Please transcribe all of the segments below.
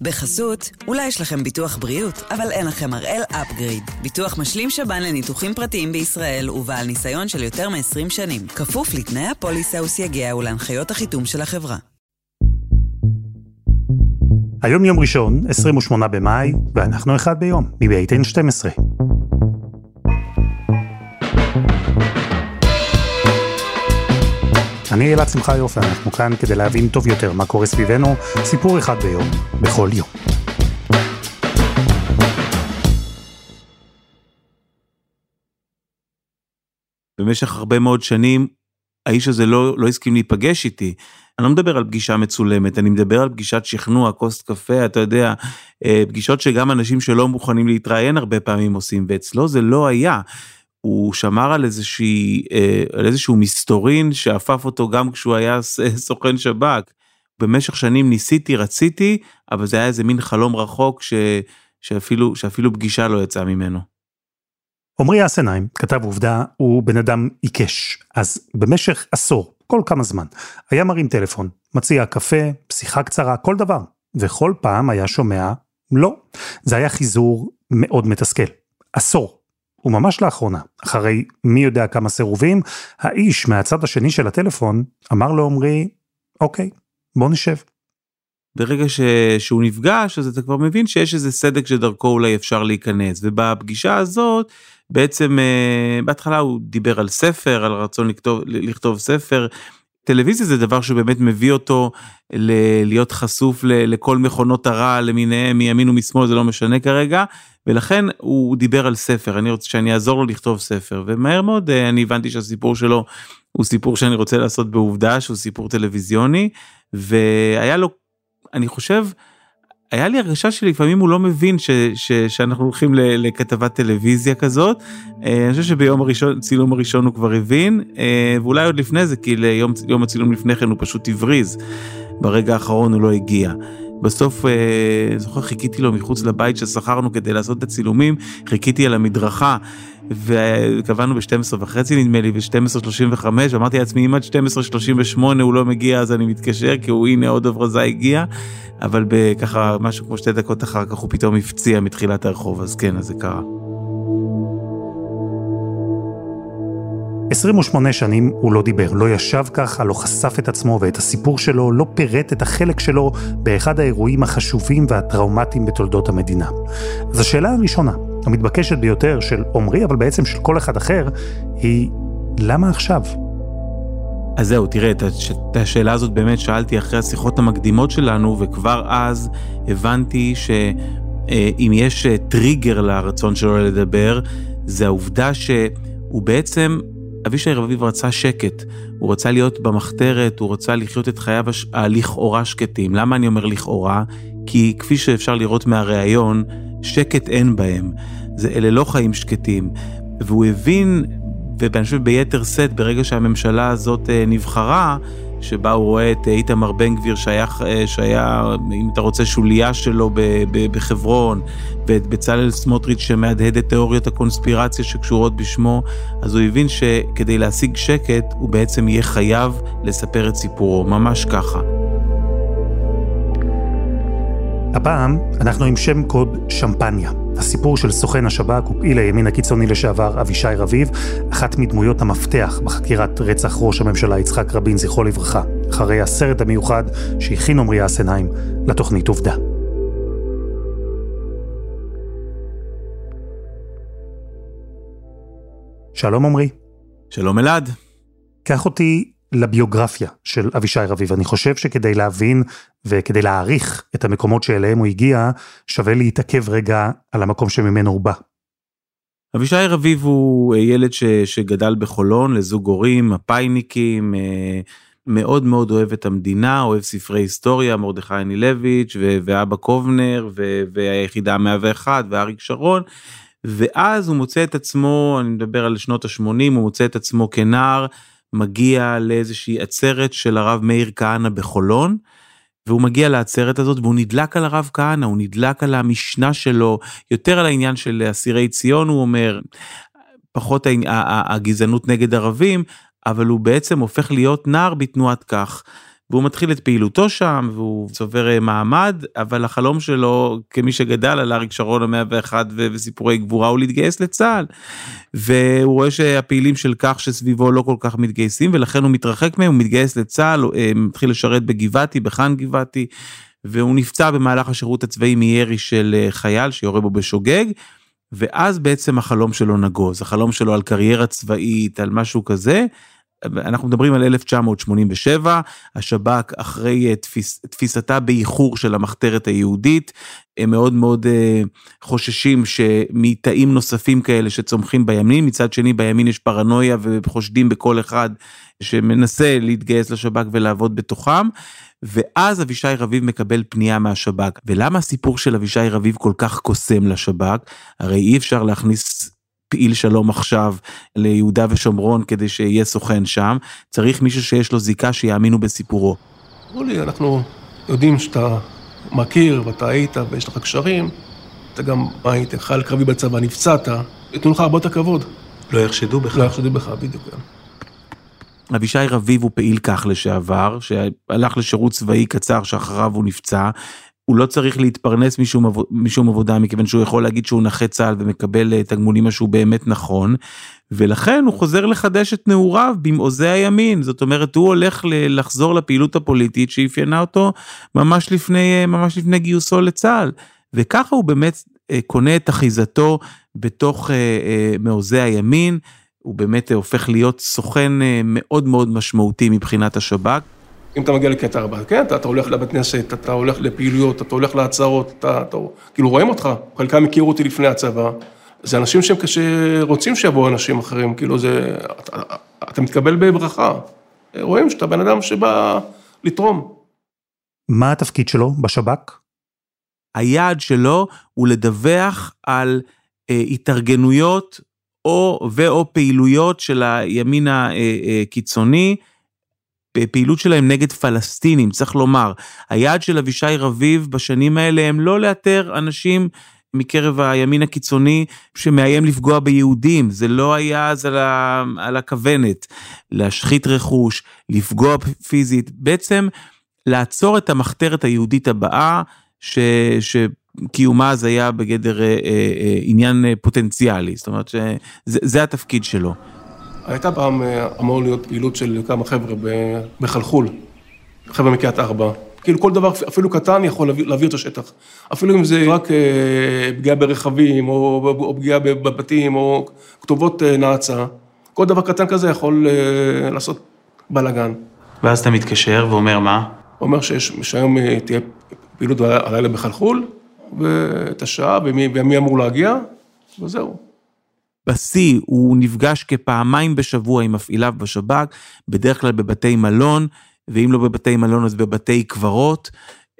בחסות, אולי יש לכם ביטוח בריאות, אבל אין לכם הראל אפגריד. ביטוח משלים שב"ן לניתוחים פרטיים בישראל ובעל ניסיון של יותר מ-20 שנים. כפוף לתנאי הפוליסה וסייגיה ולהנחיות החיתום של החברה. היום יום ראשון, 28 במאי, ואנחנו אחד ביום, מבית N12. אני אלעד שמחה יופי, אנחנו כאן כדי להבין טוב יותר מה קורה סביבנו, סיפור אחד ביום, בכל יום. במשך הרבה מאוד שנים האיש הזה לא, לא הסכים להיפגש איתי. אני לא מדבר על פגישה מצולמת, אני מדבר על פגישת שכנוע, כוס קפה, אתה יודע, אה, פגישות שגם אנשים שלא מוכנים להתראיין הרבה פעמים עושים, ואצלו זה לא היה. הוא שמר על איזושהי, אה, על איזשהו מסתורין שאפף אותו גם כשהוא היה סוכן שב"כ. במשך שנים ניסיתי, רציתי, אבל זה היה איזה מין חלום רחוק ש, שאפילו, שאפילו פגישה לא יצאה ממנו. עמרי אסנהיים, כתב עובדה, הוא בן אדם עיקש. אז במשך עשור, כל כמה זמן, היה מרים טלפון, מציע קפה, שיחה קצרה, כל דבר. וכל פעם היה שומע, לא. זה היה חיזור מאוד מתסכל. עשור. וממש לאחרונה, אחרי מי יודע כמה סירובים, האיש מהצד השני של הטלפון אמר לעומרי, אוקיי, בוא נשב. ברגע ש... שהוא נפגש אז אתה כבר מבין שיש איזה סדק שדרכו אולי אפשר להיכנס ובפגישה הזאת בעצם uh, בהתחלה הוא דיבר על ספר על רצון לכתוב לכתוב ספר. טלוויזיה זה דבר שבאמת מביא אותו ל- להיות חשוף ל- לכל מכונות הרעל למיניהם מימין ומשמאל זה לא משנה כרגע ולכן הוא דיבר על ספר. אני רוצה שאני אעזור לו לכתוב ספר ומהר מאוד uh, אני הבנתי שהסיפור שלו הוא סיפור שאני רוצה לעשות בעובדה שהוא סיפור טלוויזיוני והיה לו אני חושב, היה לי הרגשה שלפעמים הוא לא מבין ש, ש, שאנחנו הולכים ל, לכתבת טלוויזיה כזאת. אה, אני חושב שביום הראשון, צילום הראשון הוא כבר הבין, אה, ואולי עוד לפני זה, כי ליום הצילום לפני כן הוא פשוט הבריז. ברגע האחרון הוא לא הגיע. בסוף, אה, זוכר, חיכיתי לו מחוץ לבית ששכרנו כדי לעשות את הצילומים, חיכיתי על המדרכה, וקבענו ב-12 וחצי נדמה לי, ב-12.35, אמרתי לעצמי, אם עד 12.38 הוא לא מגיע אז אני מתקשר, כי הוא הנה עוד הברזה הגיע, אבל בככה משהו כמו שתי דקות אחר כך הוא פתאום הפציע מתחילת הרחוב, אז כן, אז זה קרה. 28 שנים הוא לא דיבר, לא ישב ככה, לא חשף את עצמו ואת הסיפור שלו, לא פירט את החלק שלו באחד האירועים החשובים והטראומטיים בתולדות המדינה. אז השאלה הראשונה, המתבקשת ביותר של עמרי, אבל בעצם של כל אחד אחר, היא למה עכשיו? אז זהו, תראה, את השאלה הזאת באמת שאלתי אחרי השיחות המקדימות שלנו, וכבר אז הבנתי שאם יש טריגר לרצון שלו לדבר, זה העובדה שהוא בעצם אבישי רביב רצה שקט, הוא רצה להיות במחתרת, הוא רצה לחיות את חייו הלכאורה שקטים. למה אני אומר לכאורה? כי כפי שאפשר לראות מהראיון, שקט אין בהם. זה, אלה לא חיים שקטים. והוא הבין, ואני חושב ביתר שאת, ברגע שהממשלה הזאת אה, נבחרה, שבה הוא רואה את איתמר בן גביר שהיה, שהיה, אם אתה רוצה, שוליה שלו בחברון, ואת בצלאל סמוטריץ' שמהדהד את תיאוריות הקונספירציה שקשורות בשמו, אז הוא הבין שכדי להשיג שקט, הוא בעצם יהיה חייב לספר את סיפורו, ממש ככה. הפעם אנחנו עם שם קוד שמפניה. הסיפור של סוכן השב"כ ופעיל הימין הקיצוני לשעבר אבישי רביב, אחת מדמויות המפתח בחקירת רצח ראש הממשלה יצחק רבין, זכרו לברכה, אחרי הסרט המיוחד שהכין עמרי אסנהיים לתוכנית עובדה. שלום עמרי. שלום אלעד. קח אותי לביוגרפיה של אבישי רביב. אני חושב שכדי להבין וכדי להעריך את המקומות שאליהם הוא הגיע, שווה להתעכב רגע על המקום שממנו הוא בא. אבישי רביב הוא אה, ילד ש, שגדל בחולון לזוג הורים, מפאיניקים, אה, מאוד מאוד אוהב את המדינה, אוהב ספרי היסטוריה, מרדכי אנילביץ' ואבא קובנר והיחידה 101 ואריק שרון. ואז הוא מוצא את עצמו, אני מדבר על שנות ה-80, הוא מוצא את עצמו כנער מגיע לאיזושהי עצרת של הרב מאיר כהנא בחולון. והוא מגיע לעצרת הזאת והוא נדלק על הרב כהנא, הוא נדלק על המשנה שלו, יותר על העניין של אסירי ציון הוא אומר, פחות הגזענות נגד ערבים, אבל הוא בעצם הופך להיות נער בתנועת כך. והוא מתחיל את פעילותו שם והוא צובר אה, מעמד אבל החלום שלו כמי שגדל על אריק שרון המאה ואחד וסיפורי גבורה הוא להתגייס לצה"ל. והוא רואה שהפעילים של כך שסביבו לא כל כך מתגייסים ולכן הוא מתרחק מהם הוא מתגייס לצה"ל אה, מתחיל לשרת בגבעתי בחאן גבעתי. והוא נפצע במהלך השירות הצבאי מירי של אה, חייל שיורה בו בשוגג. ואז בעצם החלום שלו נגוז החלום שלו על קריירה צבאית על משהו כזה אנחנו מדברים על 1987, השב"כ אחרי אה, תפיס, תפיסתה באיחור של המחתרת היהודית, הם מאוד מאוד uh, חוששים שמתאים נוספים כאלה שצומחים בימין, מצד שני בימין יש פרנויה וחושדים בכל אחד שמנסה להתגייס לשב"כ ולעבוד בתוכם, ואז אבישי רביב מקבל פנייה מהשב"כ. ולמה הסיפור של אבישי רביב כל כך קוסם לשב"כ? הרי אי אפשר להכניס פעיל שלום עכשיו ליהודה ושומרון כדי שיהיה סוכן שם, צריך מישהו שיש לו זיקה שיאמינו בסיפורו. אמרו לי, אנחנו יודעים שאתה מכיר ואתה היית ויש לך קשרים, אתה גם היית חייל קרבי בצבא, נפצעת, ייתנו לך הרבה יותר כבוד. לא יחשדו בך. לא יחשדו בך, בדיוק. אבישי רביב הוא פעיל כך לשעבר, שהלך לשירות צבאי קצר שאחריו הוא נפצע, הוא לא צריך להתפרנס משום, משום עבודה מכיוון שהוא יכול להגיד שהוא נכה צה"ל ומקבל אה, תגמולים משהו באמת נכון ולכן הוא חוזר לחדש את נעוריו במעוזי הימין. זאת אומרת הוא הולך לחזור לפעילות הפוליטית שאפיינה אותו ממש לפני אה, ממש לפני גיוסו לצה"ל. וככה הוא באמת אה, קונה את אחיזתו בתוך מעוזי הימין. הוא באמת הופך להיות סוכן מאוד מאוד משמעותי מבחינת השב"כ. אם אתה מגיע לקטע 4, כן, אתה, אתה הולך לבית כנסת, אתה הולך לפעילויות, אתה הולך להצהרות, אתה, אתה, כאילו רואים אותך, חלקם הכירו אותי לפני הצבא, זה אנשים שהם כשרוצים שיבואו אנשים אחרים, כאילו זה, אתה, אתה מתקבל בברכה, רואים שאתה בן אדם שבא לתרום. מה התפקיד שלו בשב"כ? היעד שלו הוא לדווח על אה, התארגנויות או ואו פעילויות של הימין הקיצוני, אה, אה, בפעילות שלהם נגד פלסטינים, צריך לומר, היעד של אבישי רביב בשנים האלה הם לא לאתר אנשים מקרב הימין הקיצוני שמאיים לפגוע ביהודים, זה לא היה אז על, ה, על הכוונת, להשחית רכוש, לפגוע פיזית, בעצם לעצור את המחתרת היהודית הבאה, ש... ש קיומה אז היה בגדר אה, אה, אה, עניין אה, פוטנציאלי, זאת אומרת שזה התפקיד שלו. הייתה פעם אה, אמור להיות פעילות של כמה חבר'ה בחלחול, חבר'ה מקריית ארבע. כאילו כל דבר, אפילו קטן, יכול להעביר את השטח. אפילו אם זה רק אה, פגיעה ברכבים, או, או פגיעה בבתים, או כתובות אה, נאצה, כל דבר קטן כזה יכול לעשות בלאגן. ואז אתה מתקשר ואומר מה? אומר שיש, שהיום תהיה פעילות הלילה בחלחול, ואת השעה, ומי, ומי אמור להגיע, וזהו. בשיא הוא נפגש כפעמיים בשבוע עם מפעיליו בשב"כ, בדרך כלל בבתי מלון, ואם לא בבתי מלון אז בבתי קברות,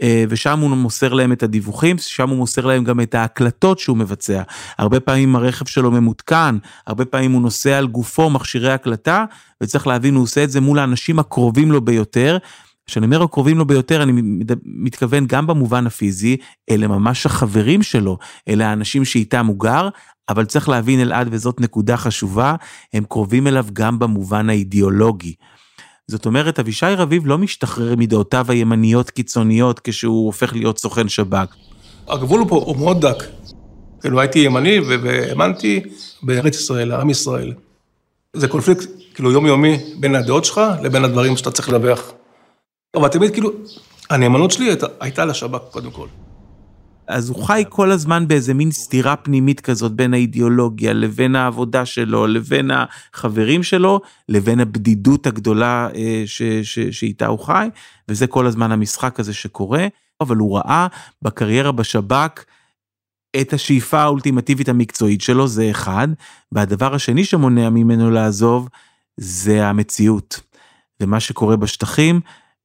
אה, ושם הוא מוסר להם את הדיווחים, שם הוא מוסר להם גם את ההקלטות שהוא מבצע. הרבה פעמים הרכב שלו ממותקן, הרבה פעמים הוא נוסע על גופו מכשירי הקלטה, וצריך להבין, הוא עושה את זה מול האנשים הקרובים לו ביותר. כשאני אומר הקרובים לו ביותר, אני מתכוון גם במובן הפיזי, אלה ממש החברים שלו, אלה האנשים שאיתם הוא גר, אבל צריך להבין אלעד, וזאת נקודה חשובה, הם קרובים אליו גם במובן האידיאולוגי. זאת אומרת, אבישי רביב לא משתחרר מדעותיו הימניות קיצוניות כשהוא הופך להיות סוכן שב"כ. הגבול פה הוא מאוד דק. כאילו הייתי ימני והאמנתי בארץ ישראל, לעם ישראל. זה קונפליקט כאילו יומיומי בין הדעות שלך לבין הדברים שאתה צריך לדווח. אבל תמיד כאילו, הנאמנות שלי הייתה, הייתה לשב"כ קודם כל. אז הוא חי כל הזמן באיזה מין סתירה פנימית כזאת בין האידיאולוגיה לבין העבודה שלו, לבין החברים שלו, לבין הבדידות הגדולה אה, ש, ש, שאיתה הוא חי, וזה כל הזמן המשחק הזה שקורה, אבל הוא ראה בקריירה בשב"כ את השאיפה האולטימטיבית המקצועית שלו, זה אחד, והדבר השני שמונע ממנו לעזוב, זה המציאות. ומה שקורה בשטחים,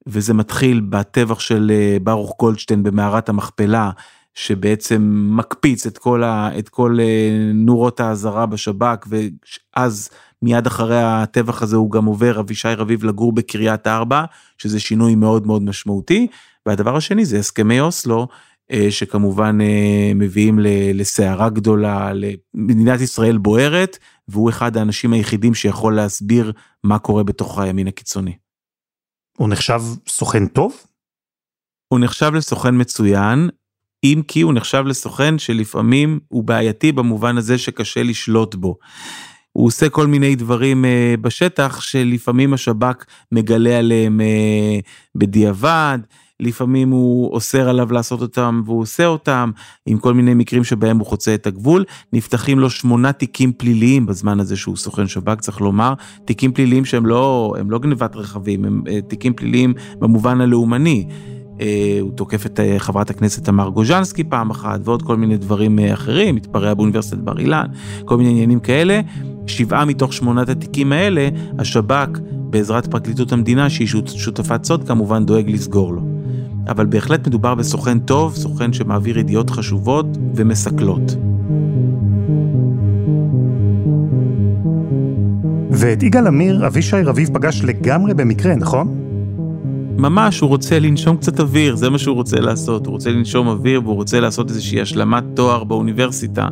וזה מתחיל בטבח של אה, ברוך גולדשטיין במערת המכפלה, שבעצם מקפיץ את כל, ה, את כל אה, נורות האזהרה בשב"כ ואז מיד אחרי הטבח הזה הוא גם עובר אבישי רביב לגור בקריית ארבע שזה שינוי מאוד מאוד משמעותי והדבר השני זה הסכמי אוסלו אה, שכמובן מביאים לסערה גדולה למדינת ישראל בוערת והוא אחד האנשים היחידים שיכול להסביר מה קורה בתוך הימין הקיצוני. הוא נחשב סוכן טוב? הוא נחשב לסוכן מצוין, אם כי הוא נחשב לסוכן שלפעמים הוא בעייתי במובן הזה שקשה לשלוט בו. הוא עושה כל מיני דברים uh, בשטח שלפעמים השב"כ מגלה עליהם uh, בדיעבד, לפעמים הוא אוסר עליו לעשות אותם והוא עושה אותם, עם כל מיני מקרים שבהם הוא חוצה את הגבול. נפתחים לו שמונה תיקים פליליים בזמן הזה שהוא סוכן שב"כ, צריך לומר, תיקים פליליים שהם לא, לא גנבת רכבים, הם uh, תיקים פליליים במובן הלאומני. אה, הוא תוקף את אה, חברת הכנסת תמר גוז'נסקי פעם אחת ועוד כל מיני דברים אה, אחרים, התפרע באוניברסיטת בר אילן, כל מיני עניינים כאלה. שבעה מתוך שמונת התיקים האלה, השב"כ, בעזרת פרקליטות המדינה, שהיא שותפת סוד, כמובן דואג לסגור לו. אבל בהחלט מדובר בסוכן טוב, סוכן שמעביר ידיעות חשובות ומסקלות. ואת יגאל עמיר אבישי רביב פגש לגמרי במקרה, נכון? ממש הוא רוצה לנשום קצת אוויר, זה מה שהוא רוצה לעשות, הוא רוצה לנשום אוויר והוא רוצה לעשות איזושהי השלמת תואר באוניברסיטה.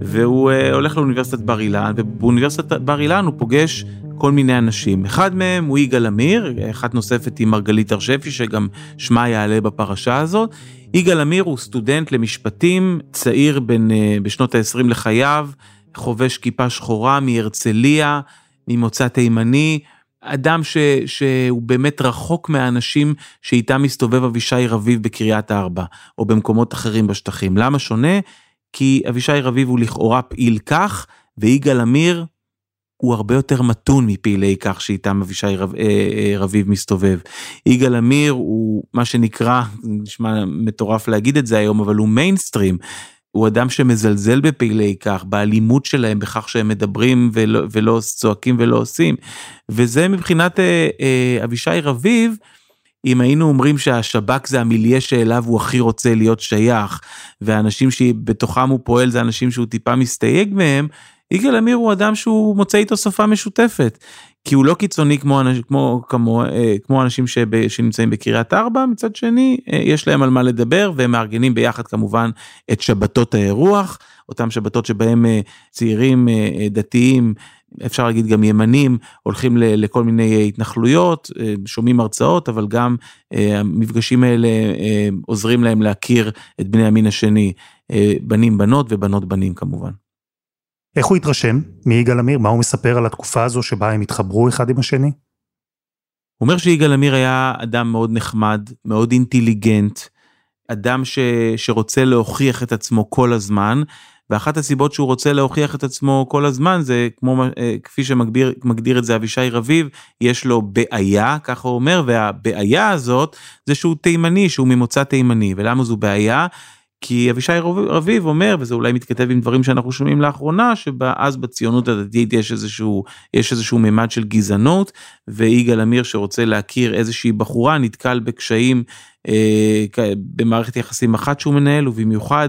והוא uh, הולך לאוניברסיטת בר אילן, ובאוניברסיטת בר אילן הוא פוגש כל מיני אנשים. אחד מהם הוא יגאל עמיר, אחת נוספת היא מרגלית הר-שפי, שגם שמה יעלה בפרשה הזאת. יגאל עמיר הוא סטודנט למשפטים, צעיר בין, uh, בשנות ה-20 לחייו, חובש כיפה שחורה מהרצליה, ממוצא תימני. אדם ש, שהוא באמת רחוק מהאנשים שאיתם מסתובב אבישי רביב בקריית ארבע, או במקומות אחרים בשטחים. למה שונה? כי אבישי רביב הוא לכאורה פעיל כך, ויגאל עמיר הוא הרבה יותר מתון מפעילי כך שאיתם אבישי רב, אה, אה, רביב מסתובב. יגאל עמיר הוא מה שנקרא, נשמע מטורף להגיד את זה היום, אבל הוא מיינסטרים. הוא אדם שמזלזל בפעילי כך, באלימות שלהם, בכך שהם מדברים ולא, ולא צועקים ולא עושים. וזה מבחינת אה, אה, אבישי רביב, אם היינו אומרים שהשב"כ זה המיליה שאליו הוא הכי רוצה להיות שייך, והאנשים שבתוכם הוא פועל זה אנשים שהוא טיפה מסתייג מהם, יגאל עמיר הוא אדם שהוא מוצא איתו שפה משותפת. כי הוא לא קיצוני כמו, כמו, כמו, אה, כמו אנשים שב, שנמצאים בקריית ארבע, מצד שני אה, יש להם על מה לדבר והם מארגנים ביחד כמובן את שבתות האירוח, אותם שבתות שבהם אה, צעירים דתיים, אפשר להגיד גם ימנים, הולכים לכל מיני התנחלויות, שומעים הרצאות, אבל גם המפגשים האלה עוזרים להם להכיר את בני המין השני, בנים בנות ובנות בנים כמובן. איך הוא התרשם מיגאל עמיר? מה הוא מספר על התקופה הזו שבה הם התחברו אחד עם השני? הוא אומר שיגאל עמיר היה אדם מאוד נחמד, מאוד אינטליגנט, אדם ש, שרוצה להוכיח את עצמו כל הזמן, ואחת הסיבות שהוא רוצה להוכיח את עצמו כל הזמן זה כמו אה, כפי שמגדיר את זה אבישי רביב, יש לו בעיה, ככה הוא אומר, והבעיה הזאת זה שהוא תימני, שהוא ממוצא תימני, ולמה זו בעיה? כי אבישי רביב אומר, וזה אולי מתכתב עם דברים שאנחנו שומעים לאחרונה, שאז בציונות הדתית יש איזשהו, יש איזשהו ממד של גזענות, ויגאל עמיר שרוצה להכיר איזושהי בחורה נתקל בקשיים אה, במערכת יחסים אחת שהוא מנהל, ובמיוחד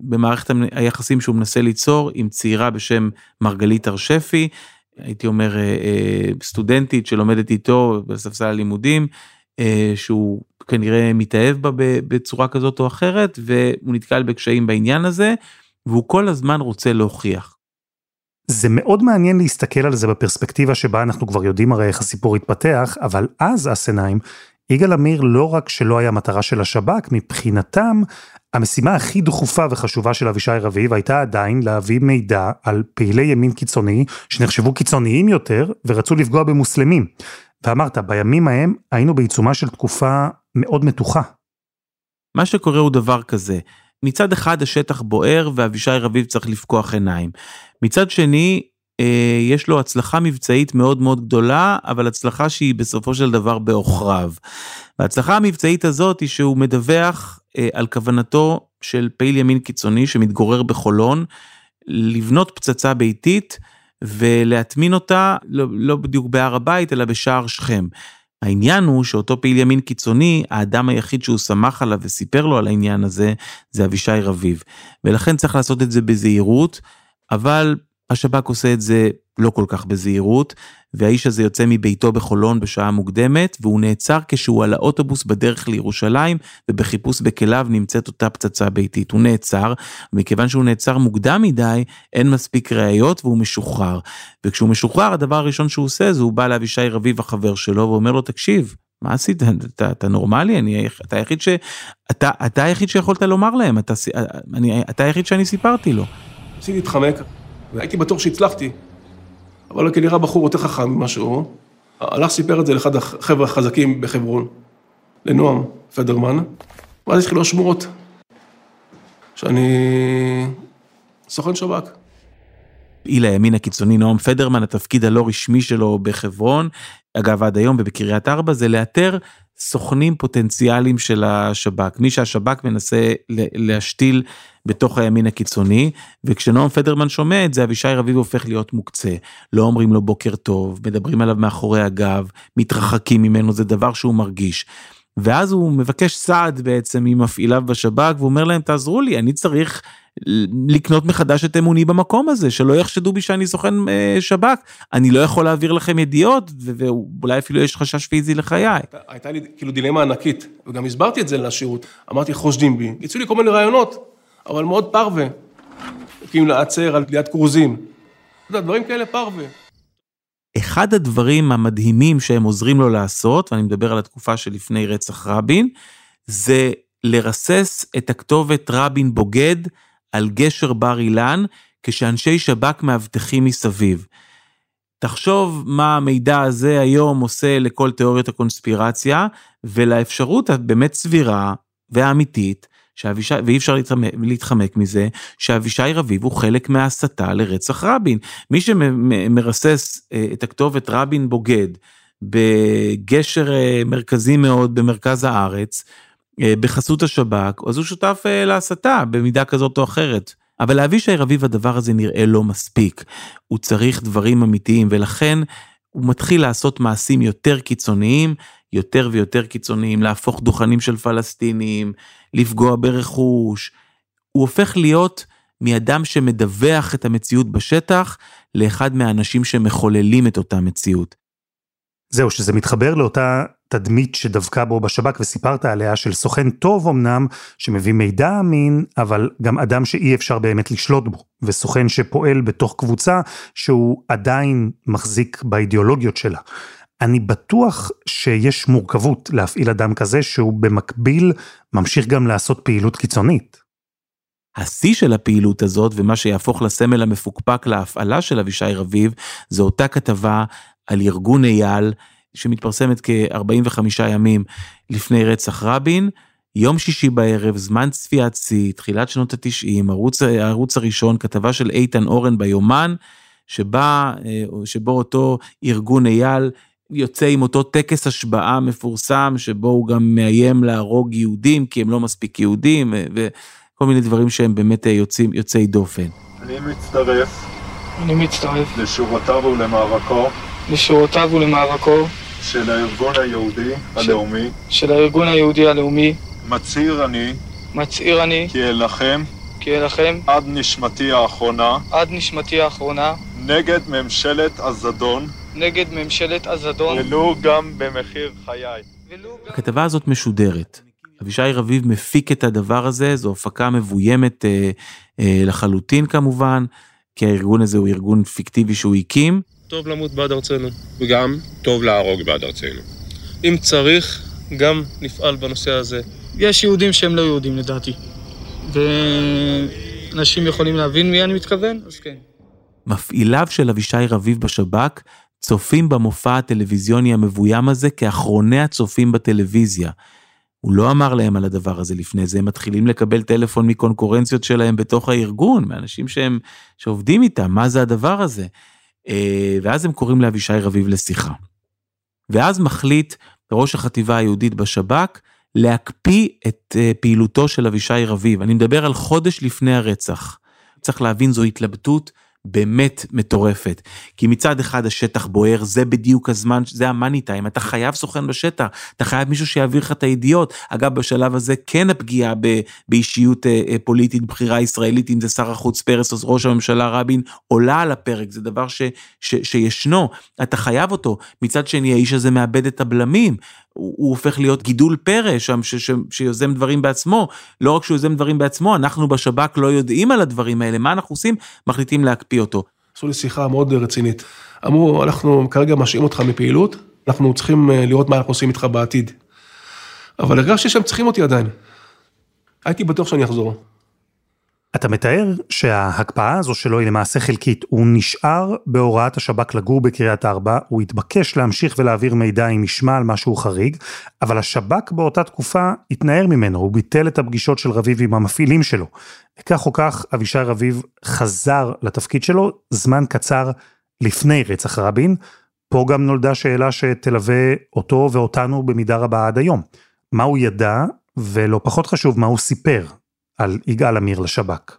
במערכת היחסים שהוא מנסה ליצור עם צעירה בשם מרגלית הר-שפי, הייתי אומר אה, אה, סטודנטית שלומדת איתו בספסל הלימודים, אה, שהוא כנראה מתאהב בה בצורה כזאת או אחרת והוא נתקל בקשיים בעניין הזה והוא כל הזמן רוצה להוכיח. זה מאוד מעניין להסתכל על זה בפרספקטיבה שבה אנחנו כבר יודעים הרי איך הסיפור התפתח, אבל אז אסנהיים, יגאל עמיר לא רק שלא היה מטרה של השב"כ, מבחינתם המשימה הכי דחופה וחשובה של אבישי רביב הייתה עדיין להביא מידע על פעילי ימין קיצוני שנחשבו קיצוניים יותר ורצו לפגוע במוסלמים. ואמרת, בימים ההם היינו בעיצומה של תקופה מאוד מתוחה. מה שקורה הוא דבר כזה, מצד אחד השטח בוער ואבישי רביב צריך לפקוח עיניים. מצד שני, אה, יש לו הצלחה מבצעית מאוד מאוד גדולה, אבל הצלחה שהיא בסופו של דבר בעוכריו. וההצלחה המבצעית הזאת היא שהוא מדווח אה, על כוונתו של פעיל ימין קיצוני שמתגורר בחולון, לבנות פצצה ביתית ולהטמין אותה לא, לא בדיוק בהר הבית אלא בשער שכם. העניין הוא שאותו פעיל ימין קיצוני, האדם היחיד שהוא שמח עליו וסיפר לו על העניין הזה, זה אבישי רביב. ולכן צריך לעשות את זה בזהירות, אבל השב"כ עושה את זה לא כל כך בזהירות, והאיש הזה יוצא מביתו בחולון בשעה מוקדמת, והוא נעצר כשהוא על האוטובוס בדרך לירושלים, ובחיפוש בכליו נמצאת אותה פצצה ביתית. הוא נעצר, ומכיוון שהוא נעצר מוקדם מדי, אין מספיק ראיות והוא משוחרר. וכשהוא משוחרר, הדבר הראשון שהוא עושה זה הוא בא לאבישי רביב החבר שלו, ואומר לו, תקשיב, מה עשית? אתה, אתה נורמלי? אני, אתה היחיד ש... אתה, אתה היחיד שיכולת לומר להם, אתה, אני, אתה היחיד שאני סיפרתי לו. ניסיתי להתחמק, והייתי בטוח שהצלחתי, אבל כנראה בחור יותר חכם ממשהו. הלך סיפר את זה לאחד החבר'ה החזקים בחברון, לנועם פדרמן, ואז התחילו השמועות, שאני סוכן שב"כ. פעיל הימין הקיצוני נועם פדרמן, התפקיד הלא רשמי שלו בחברון, אגב עד היום ובקריית ארבע, זה לאתר סוכנים פוטנציאליים של השב"כ, מי שהשב"כ מנסה להשתיל בתוך הימין הקיצוני, וכשנועם פדרמן שומע את זה, אבישי רביב הופך להיות מוקצה. לא אומרים לו בוקר טוב, מדברים עליו מאחורי הגב, מתרחקים ממנו, זה דבר שהוא מרגיש. ואז הוא מבקש סעד בעצם ממפעיליו בשב"כ ואומר להם תעזרו לי אני צריך לקנות מחדש את אמוני במקום הזה שלא יחשדו בי שאני סוכן אה, שב"כ אני לא יכול להעביר לכם ידיעות ואולי אפילו יש חשש פיזי לחיי. הייתה לי כאילו דילמה ענקית וגם הסברתי את זה לשירות אמרתי חושדים בי יצאו לי כל מיני רעיונות אבל מאוד פרווה. כאילו לעצר על ליד כרוזים. דברים כאלה פרווה. אחד הדברים המדהימים שהם עוזרים לו לעשות, ואני מדבר על התקופה שלפני רצח רבין, זה לרסס את הכתובת רבין בוגד על גשר בר אילן, כשאנשי שב"כ מאבטחים מסביב. תחשוב מה המידע הזה היום עושה לכל תיאוריות הקונספירציה, ולאפשרות הבאמת סבירה והאמיתית שאבישי, ואי אפשר להתחמק, להתחמק מזה, שאבישי רביב הוא חלק מההסתה לרצח רבין. מי שמרסס אה, את הכתובת רבין בוגד בגשר אה, מרכזי מאוד במרכז הארץ, בחסות השב"כ, אז הוא שותף להסתה במידה כזאת או אחרת. אבל לאבישי רביב הדבר הזה נראה לא מספיק. הוא צריך דברים אמיתיים, ולכן הוא מתחיל לעשות מעשים יותר קיצוניים, יותר ויותר קיצוניים, להפוך דוכנים של פלסטינים, לפגוע ברכוש. הוא הופך להיות מאדם שמדווח את המציאות בשטח, לאחד מהאנשים שמחוללים את אותה מציאות. זהו, שזה מתחבר לאותה תדמית שדבקה בו בשב"כ וסיפרת עליה של סוכן טוב אמנם, שמביא מידע אמין, אבל גם אדם שאי אפשר באמת לשלוט בו, וסוכן שפועל בתוך קבוצה שהוא עדיין מחזיק באידיאולוגיות שלה. אני בטוח שיש מורכבות להפעיל אדם כזה שהוא במקביל ממשיך גם לעשות פעילות קיצונית. השיא של הפעילות הזאת ומה שיהפוך לסמל המפוקפק להפעלה של אבישי רביב, זו אותה כתבה על ארגון אייל שמתפרסמת כ-45 ימים לפני רצח רבין. יום שישי בערב, זמן צפיית שיא, תחילת שנות התשעים, ערוץ, הערוץ הראשון, כתבה של איתן אורן ביומן, שבה, אה, שבו אותו ארגון אייל יוצא עם אותו טקס השבעה מפורסם, שבו הוא גם מאיים להרוג יהודים, כי הם לא מספיק יהודים, וכל מיני דברים שהם באמת יוצאים, יוצאי דופן. אני מצטרף. אני מצטרף. לשורותיו ולמאבקו. לשורותיו ולמאבקו. של הארגון היהודי הלאומי. של הארגון היהודי הלאומי. מצהיר אני. מצהיר אני. כי אלחם. כי אלחם. עד נשמתי האחרונה. עד נשמתי האחרונה. נגד ממשלת הזדון. נגד ממשלת הזדון. ולו גם במחיר חיי. הכתבה הזאת משודרת. אבישי רביב מפיק את הדבר הזה, זו הפקה מבוימת אה, אה, לחלוטין כמובן, כי הארגון הזה הוא ארגון פיקטיבי שהוא הקים. טוב למות בעד ארצנו, וגם טוב להרוג בעד ארצנו. אם צריך, גם נפעל בנושא הזה. יש יהודים שהם לא יהודים לדעתי, ואנשים יכולים להבין מי אני מתכוון, אז כן. מפעיליו של אבישי רביב בשב"כ צופים במופע הטלוויזיוני המבוים הזה כאחרוני הצופים בטלוויזיה. הוא לא אמר להם על הדבר הזה לפני זה, הם מתחילים לקבל טלפון מקונקורנציות שלהם בתוך הארגון, מאנשים שהם, שעובדים איתם, מה זה הדבר הזה? אה, ואז הם קוראים לאבישי רביב לשיחה. ואז מחליט ראש החטיבה היהודית בשב"כ להקפיא את אה, פעילותו של אבישי רביב. אני מדבר על חודש לפני הרצח. צריך להבין, זו התלבטות באמת מטורפת. כי מצד אחד השטח בוער, זה בדיוק הזמן, זה המאני טיים, אתה חייב סוכן בשטח, אתה חייב מישהו שיעביר לך את הידיעות. אגב, בשלב הזה כן הפגיעה ב, באישיות אה, אה, פוליטית בכירה ישראלית, אם זה שר החוץ פרס או ראש הממשלה רבין, עולה על הפרק, זה דבר ש, ש, שישנו, אתה חייב אותו. מצד שני, האיש הזה מאבד את הבלמים. הוא, הוא הופך להיות גידול פרא שם ש, ש, שיוזם דברים בעצמו. לא רק שהוא יוזם דברים בעצמו, אנחנו בשב"כ לא יודעים על הדברים האלה, מה אנחנו עושים? מחליטים להקפיא אותו. עשו לי שיחה מאוד רצינית. אמרו, אנחנו כרגע משעים אותך מפעילות, אנחנו צריכים אה, לראות מה אנחנו עושים איתך בעתיד. אבל הרגשתי שהם צריכים אותי עדיין. הייתי בטוח שאני אחזור. אתה מתאר שההקפאה הזו שלו היא למעשה חלקית. הוא נשאר בהוראת השב"כ לגור בקריית ארבע, הוא התבקש להמשיך ולהעביר מידע אם ישמע על משהו חריג, אבל השב"כ באותה תקופה התנער ממנו, הוא ביטל את הפגישות של רביב עם המפעילים שלו. כך או כך, אבישי רביב חזר לתפקיד שלו זמן קצר לפני רצח רבין. פה גם נולדה שאלה שתלווה אותו ואותנו במידה רבה עד היום. מה הוא ידע, ולא פחות חשוב, מה הוא סיפר על יגאל עמיר לשב"כ.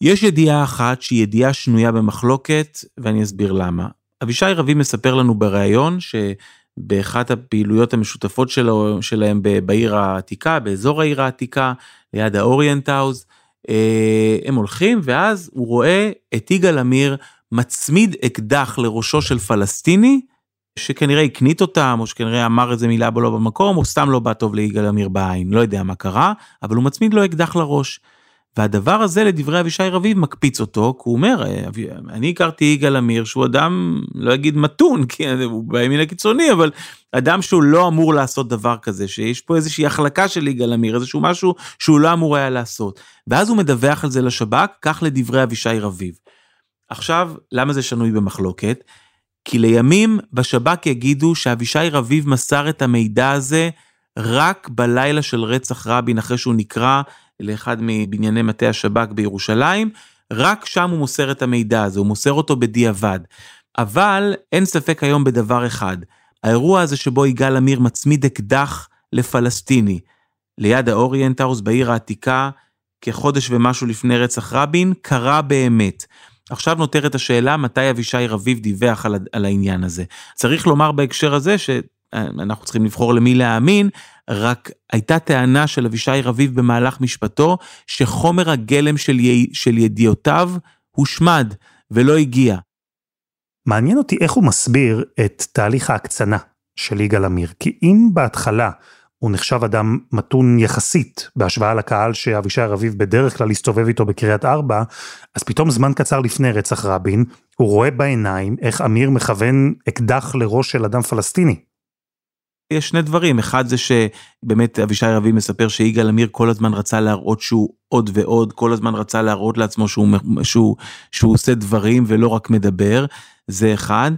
יש ידיעה אחת שהיא ידיעה שנויה במחלוקת, ואני אסביר למה. אבישי רביב מספר לנו בריאיון שבאחת הפעילויות המשותפות שלו, שלהם בעיר העתיקה, באזור העיר העתיקה, ליד האוריינט האוז, אה, הם הולכים ואז הוא רואה את יגאל עמיר מצמיד אקדח לראשו של פלסטיני, שכנראה הקנית אותם, או שכנראה אמר איזה מילה בו לא במקום, או סתם לא בא טוב ליגאל עמיר בעין, לא יודע מה קרה, אבל הוא מצמיד לו אקדח לראש. והדבר הזה לדברי אבישי רביב מקפיץ אותו, כי הוא אומר, אני הכרתי יגאל עמיר שהוא אדם, לא אגיד מתון, כי הוא בימין הקיצוני, אבל אדם שהוא לא אמור לעשות דבר כזה, שיש פה איזושהי החלקה של יגאל עמיר, איזשהו משהו שהוא לא אמור היה לעשות. ואז הוא מדווח על זה לשב"כ, כך לדברי אבישי רביב. עכשיו, למה זה שנוי במחלוקת? כי לימים בשב"כ יגידו שאבישי רביב מסר את המידע הזה רק בלילה של רצח רבין, אחרי שהוא נקרא לאחד מבנייני מטה השב"כ בירושלים, רק שם הוא מוסר את המידע הזה, הוא מוסר אותו בדיעבד. אבל אין ספק היום בדבר אחד, האירוע הזה שבו יגאל עמיר מצמיד אקדח לפלסטיני, ליד האוריינטהאוס בעיר העתיקה, כחודש ומשהו לפני רצח רבין, קרה באמת. עכשיו נותרת השאלה מתי אבישי רביב דיווח על, על העניין הזה. צריך לומר בהקשר הזה שאנחנו צריכים לבחור למי להאמין, רק הייתה טענה של אבישי רביב במהלך משפטו, שחומר הגלם של, י... של ידיעותיו הושמד ולא הגיע. מעניין אותי איך הוא מסביר את תהליך ההקצנה של יגאל עמיר, כי אם בהתחלה הוא נחשב אדם מתון יחסית בהשוואה לקהל שאבישי רביב בדרך כלל הסתובב איתו בקריית ארבע, אז פתאום זמן קצר לפני רצח רבין, הוא רואה בעיניים איך אמיר מכוון אקדח לראש של אדם פלסטיני. יש שני דברים, אחד זה שבאמת אבישי רביב מספר שיגאל עמיר כל הזמן רצה להראות שהוא עוד ועוד, כל הזמן רצה להראות לעצמו שהוא, שהוא, שהוא עושה דברים ולא רק מדבר, זה אחד.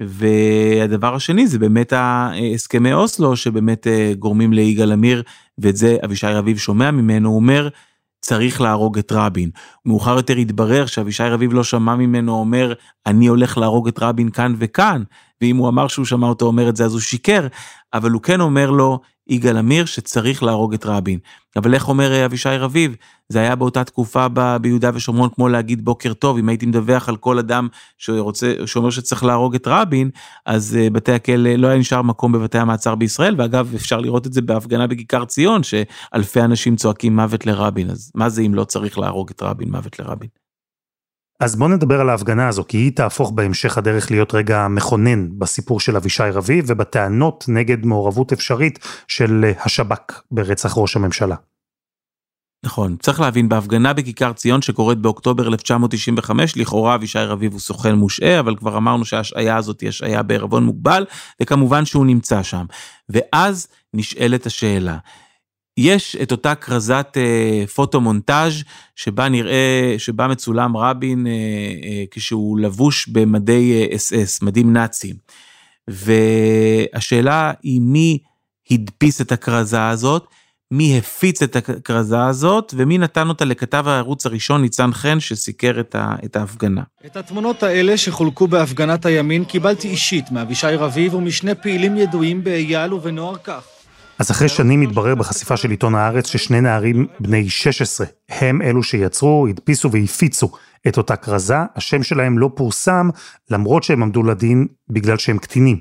והדבר השני זה באמת הסכמי אוסלו שבאמת אה, גורמים ליגאל עמיר ואת זה אבישי רביב שומע ממנו הוא אומר צריך להרוג את רבין. מאוחר יותר התברר שאבישי רביב לא שמע ממנו אומר אני הולך להרוג את רבין כאן וכאן ואם הוא אמר שהוא שמע אותו אומר את זה אז הוא שיקר אבל הוא כן אומר לו יגאל עמיר שצריך להרוג את רבין. אבל איך אומר אה, אבישי רביב? זה היה באותה תקופה ב, ביהודה ושומרון כמו להגיד בוקר טוב, אם הייתי מדווח על כל אדם שרוצה, שאומר שצריך להרוג את רבין, אז uh, בתי הכלא, לא היה נשאר מקום בבתי המעצר בישראל, ואגב אפשר לראות את זה בהפגנה בכיכר ציון, שאלפי אנשים צועקים מוות לרבין, אז מה זה אם לא צריך להרוג את רבין, מוות לרבין? אז בוא נדבר על ההפגנה הזו, כי היא תהפוך בהמשך הדרך להיות רגע מכונן בסיפור של אבישי רביב ובטענות נגד מעורבות אפשרית של השב"כ ברצח ראש הממשלה. נכון, צריך להבין, בהפגנה בכיכר ציון שקורית באוקטובר 1995, לכאורה אבישי רביב הוא סוכן מושעה, אבל כבר אמרנו שההשעיה הזאת היא השעיה בערבון מוגבל, וכמובן שהוא נמצא שם. ואז נשאלת השאלה, יש את אותה כרזת אה, פוטו-מונטאז' שבה נראה, שבה מצולם רבין אה, אה, כשהוא לבוש במדי אס אה, אס, מדים נאציים. והשאלה היא מי הדפיס את הכרזה הזאת, מי הפיץ את הכרזה הזאת ומי נתן אותה לכתב הערוץ הראשון ניצן חן שסיקר את, ה, את ההפגנה. את התמונות האלה שחולקו בהפגנת הימין קיבלתי אישית מאבישי רביב ומשני פעילים ידועים באייל ובנוער כך. אז אחרי שנים התברר בחשיפה של עיתון הארץ ששני נערים בני 16 הם אלו שיצרו, הדפיסו והפיצו את אותה כרזה, השם שלהם לא פורסם למרות שהם עמדו לדין בגלל שהם קטינים.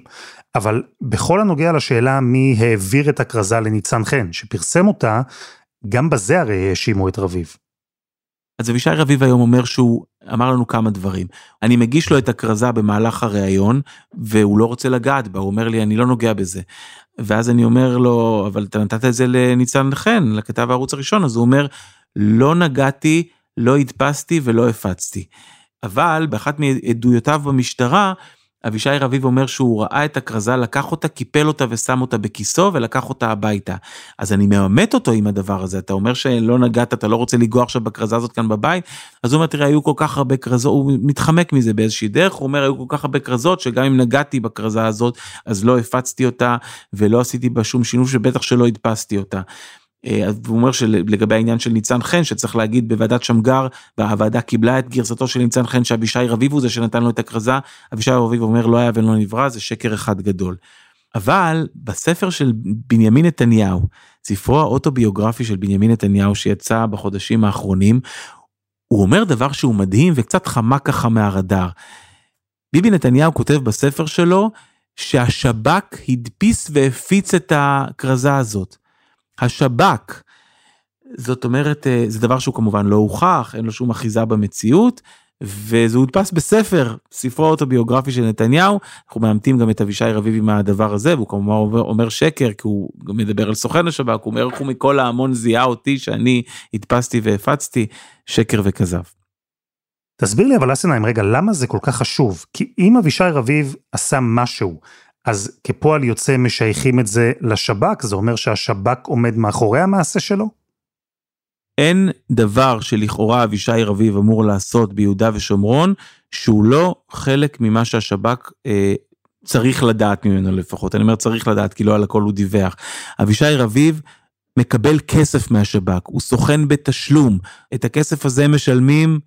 אבל בכל הנוגע לשאלה מי העביר את הכרזה לניצן חן, שפרסם אותה, גם בזה הרי האשימו את רביב. אז אבישי רביב היום אומר שהוא אמר לנו כמה דברים. אני מגיש לו את הכרזה במהלך הראיון, והוא לא רוצה לגעת בה, הוא אומר לי, אני לא נוגע בזה. ואז אני אומר לו, אבל אתה נתת את זה לניצן חן, לכתב הערוץ הראשון, אז הוא אומר, לא נגעתי, לא הדפסתי ולא הפצתי. אבל באחת מעדויותיו במשטרה, אבישי רביב אומר שהוא ראה את הכרזה, לקח אותה, קיפל אותה ושם אותה בכיסו ולקח אותה הביתה. אז אני מאמת אותו עם הדבר הזה, אתה אומר שלא נגעת, אתה לא רוצה לנגוע עכשיו בכרזה הזאת כאן בבית, אז הוא אומר, תראה, היו כל כך הרבה כרזות, הוא מתחמק מזה באיזושהי דרך, הוא אומר, היו כל כך הרבה כרזות, שגם אם נגעתי בכרזה הזאת, אז לא הפצתי אותה ולא עשיתי בה שום שינוי, שבטח שלא הדפסתי אותה. אה, הוא אומר שלגבי העניין של ניצן חן שצריך להגיד בוועדת שמגר והוועדה קיבלה את גרסתו של ניצן חן שאבישי רביב הוא זה שנתן לו את הכרזה אבישי רביב אומר לא היה ולא נברא זה שקר אחד גדול. אבל בספר של בנימין נתניהו ספרו האוטוביוגרפי של בנימין נתניהו שיצא בחודשים האחרונים הוא אומר דבר שהוא מדהים וקצת חמק ככה מהרדאר. ביבי נתניהו כותב בספר שלו שהשב"כ הדפיס והפיץ את הכרזה הזאת. השב"כ. זאת אומרת, אה, זה דבר שהוא כמובן לא הוכח, אין לו שום אחיזה במציאות, וזה הודפס בספר, ספרו האוטוביוגרפי של נתניהו, אנחנו מאמתים גם את אבישי רביב עם הדבר הזה, והוא כמובן אומר, שקר, כי הוא מדבר על סוכן השב"כ, הוא אומר איך הוא מכל ההמון זיהה אותי שאני הדפסתי והפצתי, שקר וכזב. תסביר לי אבל אסנהיים רגע, למה זה כל כך חשוב? כי אם אבישי רביב עשה משהו אז כפועל יוצא משייכים את זה לשב"כ, זה אומר שהשב"כ עומד מאחורי המעשה שלו? אין דבר שלכאורה אבישי רביב אמור לעשות ביהודה ושומרון, שהוא לא חלק ממה שהשב"כ אה, צריך לדעת ממנו לפחות. אני אומר צריך לדעת כי לא על הכל הוא דיווח. אבישי רביב מקבל כסף מהשב"כ, הוא סוכן בתשלום. את הכסף הזה משלמים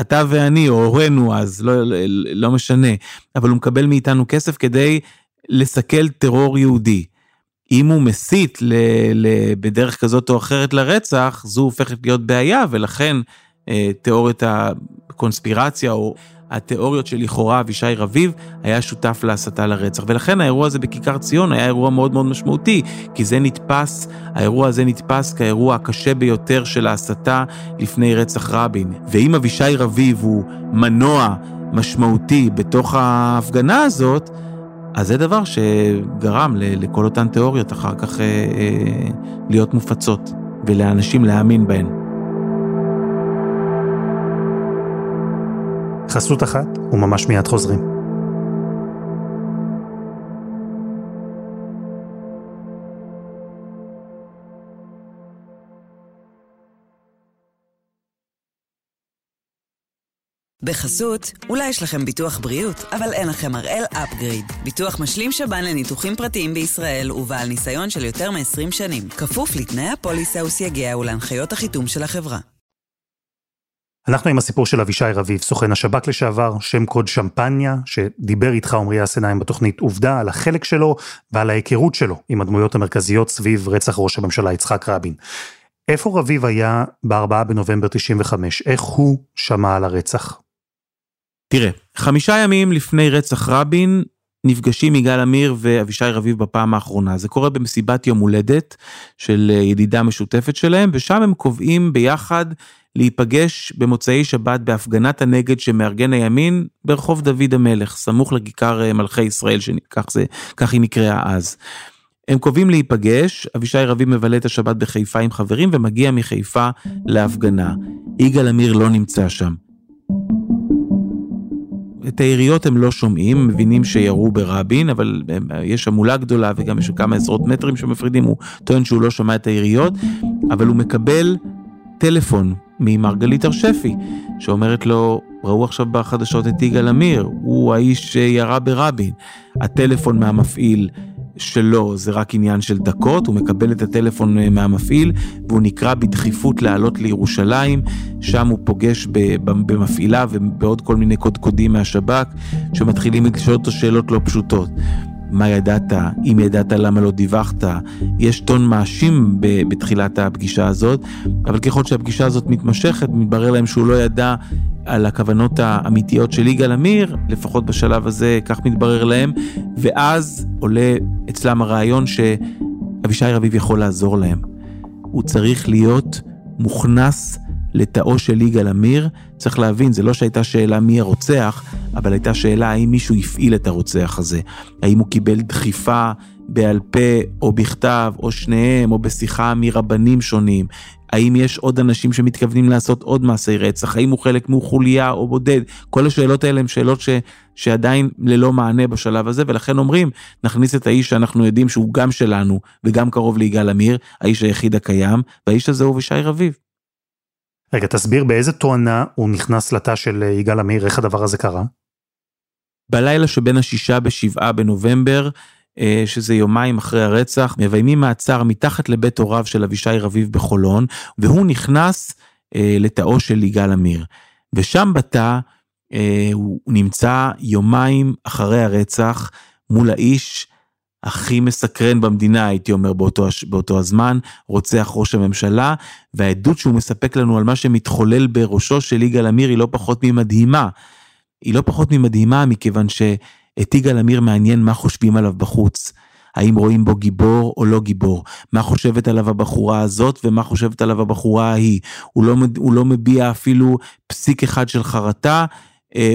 אתה ואני, או הורינו אז, לא, לא, לא משנה, אבל הוא מקבל מאיתנו כסף כדי לסכל טרור יהודי. אם הוא מסית ל, ל, בדרך כזאת או אחרת לרצח, זו הופכת להיות בעיה, ולכן אה, תיאוריית הקונספירציה או התיאוריות שלכאורה אבישי רביב היה שותף להסתה לרצח. ולכן האירוע הזה בכיכר ציון היה אירוע מאוד מאוד משמעותי, כי זה נתפס, האירוע הזה נתפס כאירוע הקשה ביותר של ההסתה לפני רצח רבין. ואם אבישי רביב הוא מנוע משמעותי בתוך ההפגנה הזאת, אז זה דבר שגרם לכל אותן תיאוריות אחר כך אה, אה, להיות מופצות ולאנשים להאמין בהן. חסות אחת וממש מיד חוזרים. בחסות, אולי יש לכם ביטוח בריאות, אבל אין לכם הראל אפגריד. ביטוח משלים שב"ן לניתוחים פרטיים בישראל ובעל ניסיון של יותר מ-20 שנים. כפוף לתנאי הפוליסה וסייגיה ולהנחיות החיתום של החברה. אנחנו עם הסיפור של אבישי רביב, סוכן השב"כ לשעבר, שם קוד שמפניה, שדיבר איתך עמרי אסנאים בתוכנית עובדה על החלק שלו ועל ההיכרות שלו עם הדמויות המרכזיות סביב רצח ראש הממשלה יצחק רבין. איפה רביב היה ב-4 בנובמבר 95? איך הוא שמע על הרצח? תראה, חמישה ימים לפני רצח רבין, נפגשים יגאל עמיר ואבישי רביב בפעם האחרונה. זה קורה במסיבת יום הולדת של אה, ידידה משותפת שלהם, ושם הם קובעים ביחד להיפגש במוצאי שבת בהפגנת הנגד שמארגן הימין ברחוב דוד המלך, סמוך לכיכר אה, מלכי ישראל, שכך זה, כך היא נקראה אז. הם קובעים להיפגש, אבישי רביב מבלה את השבת בחיפה עם חברים ומגיע מחיפה להפגנה. יגאל עמיר לא נמצא שם. את היריות הם לא שומעים, מבינים שירו ברבין, אבל יש המולה גדולה וגם יש כמה עשרות מטרים שמפרידים, הוא טוען שהוא לא שמע את היריות, אבל הוא מקבל טלפון ממרגלית הרשפי, שאומרת לו, ראו עכשיו בחדשות את יגאל עמיר, הוא האיש שירה ברבין. הטלפון מהמפעיל שלו זה רק עניין של דקות, הוא מקבל את הטלפון אה, מהמפעיל והוא נקרא בדחיפות לעלות לירושלים, שם הוא פוגש במפעילה ובעוד כל מיני קודקודים מהשב"כ שמתחילים לשאול אותו שאלות לא פשוטות. מה ידעת, אם ידעת למה לא דיווחת, יש טון מאשים בתחילת הפגישה הזאת, אבל ככל שהפגישה הזאת מתמשכת, מתברר להם שהוא לא ידע על הכוונות האמיתיות של יגאל עמיר, לפחות בשלב הזה כך מתברר להם, ואז עולה אצלם הרעיון שאבישי רביב יכול לעזור להם. הוא צריך להיות מוכנס לתאו של יגאל עמיר, צריך להבין, זה לא שהייתה שאלה מי הרוצח, אבל הייתה שאלה האם מישהו הפעיל את הרוצח הזה, האם הוא קיבל דחיפה בעל פה או בכתב או שניהם או בשיחה מרבנים שונים, האם יש עוד אנשים שמתכוונים לעשות עוד מעשי רצח, האם הוא חלק מחוליה או בודד, כל השאלות האלה הן שאלות ש, שעדיין ללא מענה בשלב הזה, ולכן אומרים, נכניס את האיש שאנחנו יודעים שהוא גם שלנו וגם קרוב ליגאל עמיר, האיש היחיד הקיים, והאיש הזה הוא אבישי רביב. רגע, תסביר באיזה תואנה הוא נכנס לתא של יגאל עמיר, איך הדבר הזה קרה? בלילה שבין השישה בשבעה בנובמבר, אה, שזה יומיים אחרי הרצח, מביימים מעצר מתחת לבית הוריו של אבישי רביב בחולון, והוא נכנס אה, לתאו של יגאל עמיר. ושם בתא אה, הוא נמצא יומיים אחרי הרצח מול האיש הכי מסקרן במדינה, הייתי אומר, באותו, באותו הזמן, רוצח ראש הממשלה, והעדות שהוא מספק לנו על מה שמתחולל בראשו של יגאל עמיר היא לא פחות ממדהימה. היא לא פחות ממדהימה מכיוון שאת יגאל עמיר מעניין מה חושבים עליו בחוץ. האם רואים בו גיבור או לא גיבור, מה חושבת עליו הבחורה הזאת ומה חושבת עליו הבחורה ההיא. הוא לא, הוא לא מביע אפילו פסיק אחד של חרטה,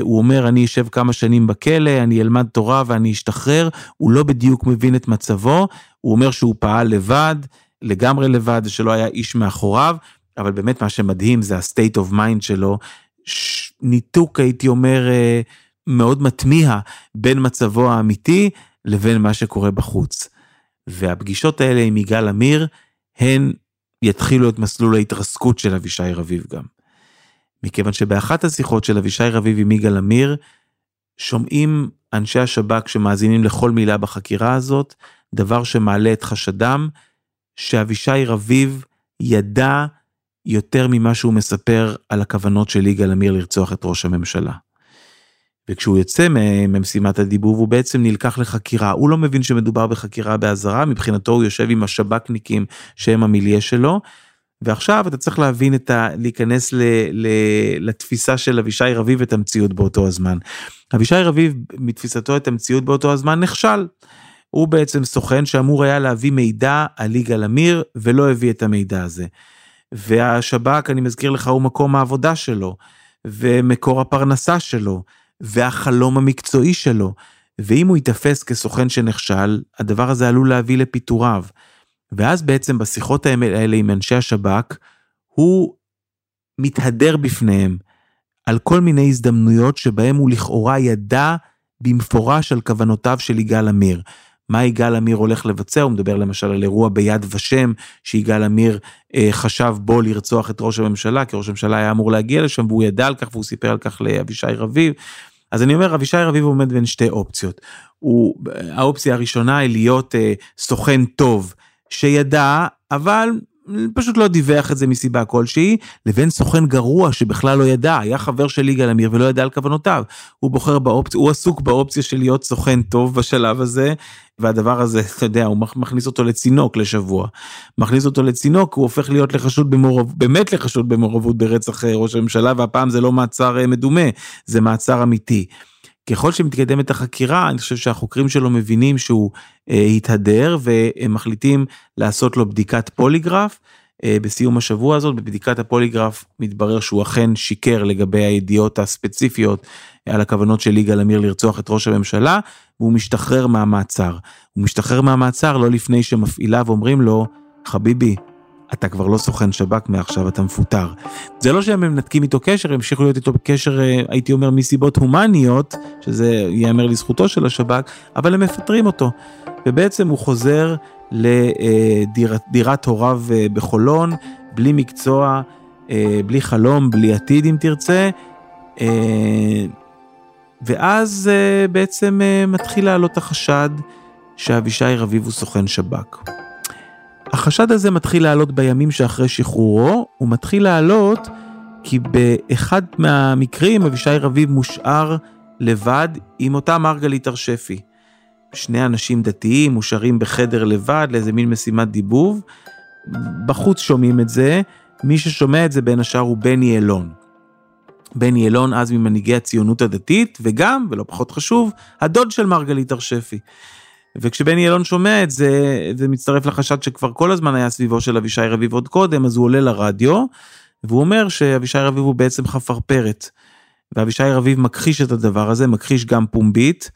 הוא אומר אני אשב כמה שנים בכלא, אני אלמד תורה ואני אשתחרר, הוא לא בדיוק מבין את מצבו, הוא אומר שהוא פעל לבד, לגמרי לבד, שלא היה איש מאחוריו, אבל באמת מה שמדהים זה ה-state of mind שלו, ניתוק הייתי אומר אה, מאוד מתמיהה בין מצבו האמיתי לבין מה שקורה בחוץ. והפגישות האלה עם יגאל עמיר, הן יתחילו את מסלול ההתרסקות של אבישי רביב גם. מכיוון שבאחת השיחות של אבישי רביב עם יגאל עמיר, שומעים אנשי השב"כ שמאזינים לכל מילה בחקירה הזאת, דבר שמעלה את חשדם, שאבישי רביב ידע יותר ממה שהוא מספר על הכוונות של יגאל עמיר לרצוח את ראש הממשלה. וכשהוא יוצא ממשימת הדיבוב הוא בעצם נלקח לחקירה, הוא לא מבין שמדובר בחקירה באזהרה, מבחינתו הוא יושב עם השב"כניקים שהם המיליה שלו, ועכשיו אתה צריך להבין את ה... להיכנס ל, ל, לתפיסה של אבישי רביב את המציאות באותו הזמן. אבישי רביב מתפיסתו את המציאות באותו הזמן נכשל. הוא בעצם סוכן שאמור היה להביא מידע על יגאל עמיר ולא הביא את המידע הזה. והשב"כ אני מזכיר לך הוא מקום העבודה שלו ומקור הפרנסה שלו והחלום המקצועי שלו. ואם הוא ייתפס כסוכן שנכשל הדבר הזה עלול להביא לפיטוריו. ואז בעצם בשיחות האלה עם אנשי השב"כ, הוא מתהדר בפניהם על כל מיני הזדמנויות שבהם הוא לכאורה ידע במפורש על כוונותיו של יגאל עמיר. מה יגאל עמיר הולך לבצע, הוא מדבר למשל על אירוע ביד ושם, שיגאל עמיר אה, חשב בו לרצוח את ראש הממשלה, כי ראש הממשלה היה אמור להגיע לשם והוא ידע על כך והוא סיפר על כך לאבישי רביב. אז אני אומר, אבישי רביב עומד בין שתי אופציות. הוא, האופציה הראשונה היא להיות אה, סוכן טוב, שידע, אבל פשוט לא דיווח את זה מסיבה כלשהי, לבין סוכן גרוע שבכלל לא ידע, היה חבר של יגאל עמיר ולא ידע על כוונותיו. הוא בוחר באופציה, הוא עסוק באופציה של להיות סוכן טוב בשלב הזה, והדבר הזה, אתה יודע, הוא מכניס אותו לצינוק לשבוע. מכניס אותו לצינוק, הוא הופך להיות לחשוד במעורבות, באמת לחשוד במעורבות ברצח אה, ראש הממשלה, והפעם זה לא מעצר אה, מדומה, זה מעצר אמיתי. ככל שמתקדמת החקירה, אני חושב שהחוקרים שלו מבינים שהוא אה, התהדר והם מחליטים לעשות לו בדיקת פוליגרף. אה, בסיום השבוע הזאת, בבדיקת הפוליגרף מתברר שהוא אכן שיקר לגבי הידיעות הספציפיות על הכוונות של יגאל עמיר לרצוח את ראש הממשלה, והוא משתחרר מהמעצר. הוא משתחרר מהמעצר לא לפני שמפעיליו אומרים לו, חביבי, אתה כבר לא סוכן שב"כ מעכשיו אתה מפוטר. זה לא שהם מנתקים איתו קשר, המשיכו להיות איתו בקשר, אה, הייתי אומר, מסיבות הומניות, שזה ייאמר לזכותו של השב"כ, אבל הם מפטרים אותו. ובעצם הוא חוזר לדירת הוריו אה, בחולון, בלי מקצוע, אה, בלי חלום, בלי עתיד אם תרצה. ואז בעצם מתחיל לעלות החשד שאבישי רביב הוא סוכן שב"כ. החשד הזה מתחיל לעלות בימים שאחרי שחרורו, הוא מתחיל לעלות כי באחד מהמקרים אבישי רביב מושאר לבד עם אותה מרגלית ארשפי. שני אנשים דתיים מושארים בחדר לבד לאיזה מין משימת דיבוב. בחוץ שומעים את זה, מי ששומע את זה בין השאר הוא בני אלון. בני אלון אז ממנהיגי הציונות הדתית, וגם, ולא פחות חשוב, הדוד של מרגלית ארשפי. וכשבני אלון שומע את זה, זה מצטרף לחשד שכבר כל הזמן היה סביבו של אבישי רביב עוד קודם, אז הוא עולה לרדיו, והוא אומר שאבישי רביב הוא בעצם חפרפרת. ואבישי רביב מכחיש את הדבר הזה, מכחיש גם פומבית,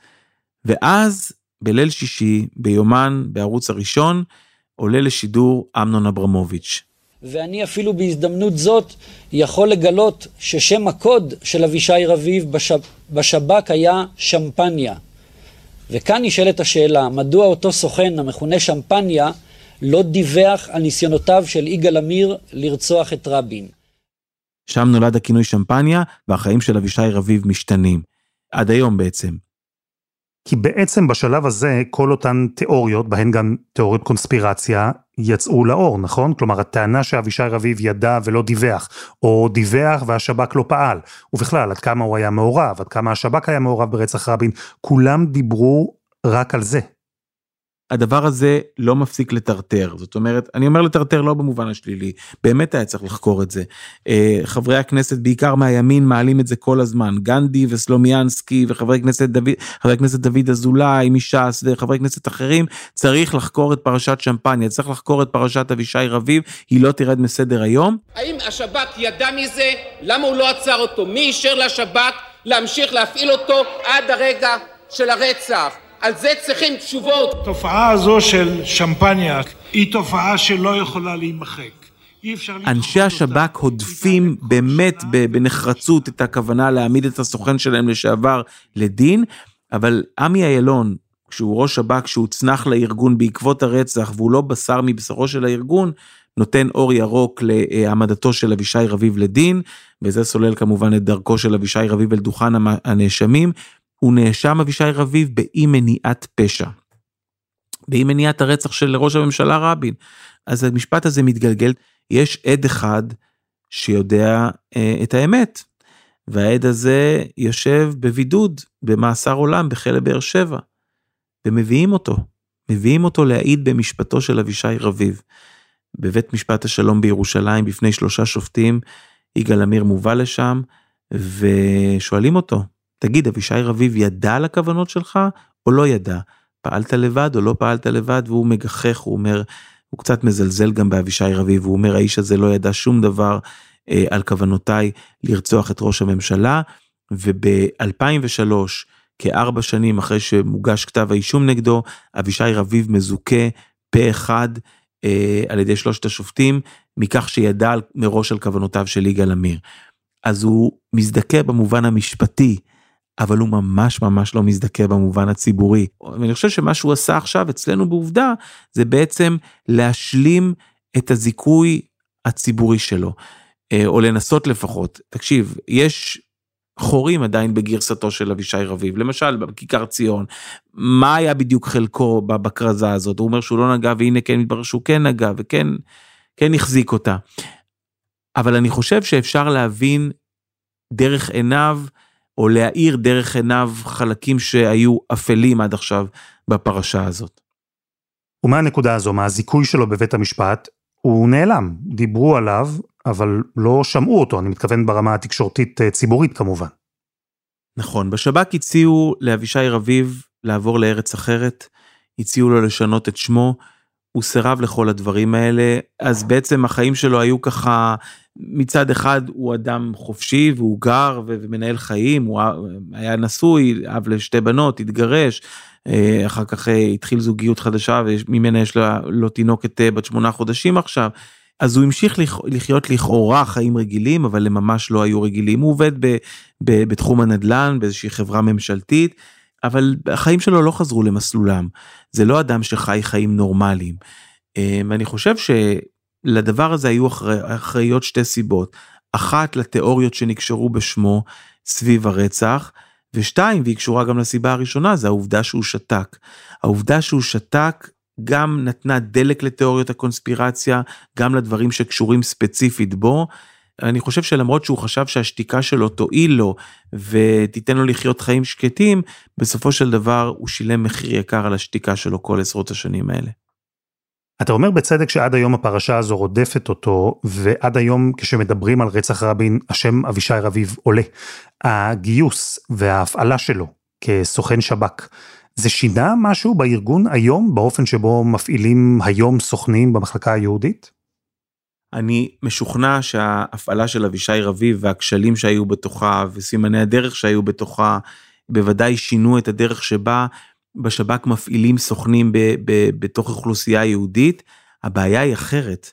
ואז בליל שישי, ביומן, בערוץ הראשון, עולה לשידור אמנון אברמוביץ'. ואני אפילו בהזדמנות זאת יכול לגלות ששם הקוד של אבישי רביב בשב... בשב"כ היה שמפניה. וכאן נשאלת השאלה, מדוע אותו סוכן המכונה שמפניה לא דיווח על ניסיונותיו של יגאל עמיר לרצוח את רבין? שם נולד הכינוי שמפניה, והחיים של אבישי רביב משתנים. עד היום בעצם. כי בעצם בשלב הזה כל אותן תיאוריות, בהן גם תיאוריות קונספירציה, יצאו לאור, נכון? כלומר, הטענה שאבישי רביב ידע ולא דיווח, או דיווח והשב"כ לא פעל, ובכלל, עד כמה הוא היה מעורב, עד כמה השב"כ היה מעורב ברצח רבין, כולם דיברו רק על זה. הדבר הזה לא מפסיק לטרטר, זאת אומרת, אני אומר לטרטר לא במובן השלילי, באמת היה צריך לחקור את זה. אה, חברי הכנסת, בעיקר מהימין, מעלים את זה כל הזמן, גנדי וסלומיאנסקי וחברי הכנסת דוד, חבר הכנסת דוד אזולאי מש"ס וחברי כנסת אחרים, צריך לחקור את פרשת שמפניה, צריך לחקור את פרשת אבישי רביב, היא לא תרד מסדר היום. האם השב"כ ידע מזה? למה הוא לא עצר אותו? מי אישר לשב"כ להמשיך להפעיל אותו עד הרגע של הרצח? על זה צריכים תשובות. התופעה הזו של שמפניה היא תופעה שלא יכולה להימחק. אנשי השב"כ הודפים באמת בנחרצות את הכוונה להעמיד את הסוכן שלהם לשעבר לדין, אבל עמי אילון, כשהוא ראש שב"כ שהוצנח לארגון בעקבות הרצח והוא לא בשר מבשרו של הארגון, נותן אור ירוק להעמדתו של אבישי רביב לדין, וזה סולל כמובן את דרכו של אבישי רביב אל דוכן הנאשמים, הוא נאשם אבישי רביב באי מניעת פשע. באי מניעת הרצח של ראש הממשלה רבין. אז המשפט הזה מתגלגל, יש עד אחד שיודע אה, את האמת, והעד הזה יושב בבידוד, במאסר עולם, בכלא באר שבע, ומביאים אותו, מביאים אותו להעיד במשפטו של אבישי רביב. בבית משפט השלום בירושלים, בפני שלושה שופטים, יגאל עמיר מובא לשם, ושואלים אותו, תגיד, אבישי רביב ידע על הכוונות שלך או לא ידע? פעלת לבד או לא פעלת לבד? והוא מגחך, הוא אומר, הוא קצת מזלזל גם באבישי רביב, הוא אומר, האיש הזה לא ידע שום דבר אה, על כוונותיי לרצוח את ראש הממשלה, וב-2003, כארבע שנים אחרי שמוגש כתב האישום נגדו, אבישי רביב מזוכה פה אחד אה, על ידי שלושת השופטים, מכך שידע מראש על כוונותיו של יגאל עמיר. אז הוא מזדכה במובן המשפטי, אבל הוא ממש ממש לא מזדכה במובן הציבורי. ואני חושב שמה שהוא עשה עכשיו אצלנו בעובדה, זה בעצם להשלים את הזיכוי הציבורי שלו, אה, או לנסות לפחות. תקשיב, יש חורים עדיין בגרסתו של אבישי רביב, למשל בכיכר ציון, מה היה בדיוק חלקו בכרזה הזאת? הוא אומר שהוא לא נגע והנה כן מתברר שהוא כן נגע וכן כן החזיק אותה. אבל אני חושב שאפשר להבין דרך עיניו או להאיר דרך עיניו חלקים שהיו אפלים עד עכשיו בפרשה הזאת. ומהנקודה הזו, מהזיכוי שלו בבית המשפט, הוא נעלם. דיברו עליו, אבל לא שמעו אותו, אני מתכוון ברמה התקשורתית אה, ציבורית כמובן. נכון, בשב"כ הציעו לאבישי רביב לעבור לארץ אחרת, הציעו לו לשנות את שמו, הוא סירב לכל הדברים האלה, אז בעצם החיים שלו היו ככה, מצד אחד הוא אדם חופשי והוא גר ומנהל חיים, הוא היה נשוי, אב לשתי בנות, התגרש, אה, אחר כך אה, התחיל זוגיות חדשה וממנה יש לו, לו תינוקת אה, בת שמונה חודשים עכשיו. אז הוא המשיך לחיות לכאורה חיים רגילים, אבל הם ממש לא היו רגילים. הוא עובד ב, ב, בתחום הנדל"ן, באיזושהי חברה ממשלתית. אבל החיים שלו לא חזרו למסלולם. זה לא אדם שחי חיים נורמליים. ואני חושב שלדבר הזה היו אחראיות שתי סיבות. אחת לתיאוריות שנקשרו בשמו סביב הרצח, ושתיים, והיא קשורה גם לסיבה הראשונה, זה העובדה שהוא שתק. העובדה שהוא שתק גם נתנה דלק לתיאוריות הקונספירציה, גם לדברים שקשורים ספציפית בו, אני חושב שלמרות שהוא חשב שהשתיקה שלו תועיל לו ותיתן לו לחיות חיים שקטים, בסופו של דבר הוא שילם מחיר יקר על השתיקה שלו כל עשרות השנים האלה. אתה אומר בצדק שעד היום הפרשה הזו רודפת אותו, ועד היום כשמדברים על רצח רבין, השם אבישי רביב עולה. הגיוס וההפעלה שלו כסוכן שב"כ, זה שינה משהו בארגון היום, באופן שבו מפעילים היום סוכנים במחלקה היהודית? אני משוכנע שההפעלה של אבישי רביב והכשלים שהיו בתוכה וסימני הדרך שהיו בתוכה, בוודאי שינו את הדרך שבה בשב"כ מפעילים סוכנים ב, ב, בתוך אוכלוסייה יהודית. הבעיה היא אחרת.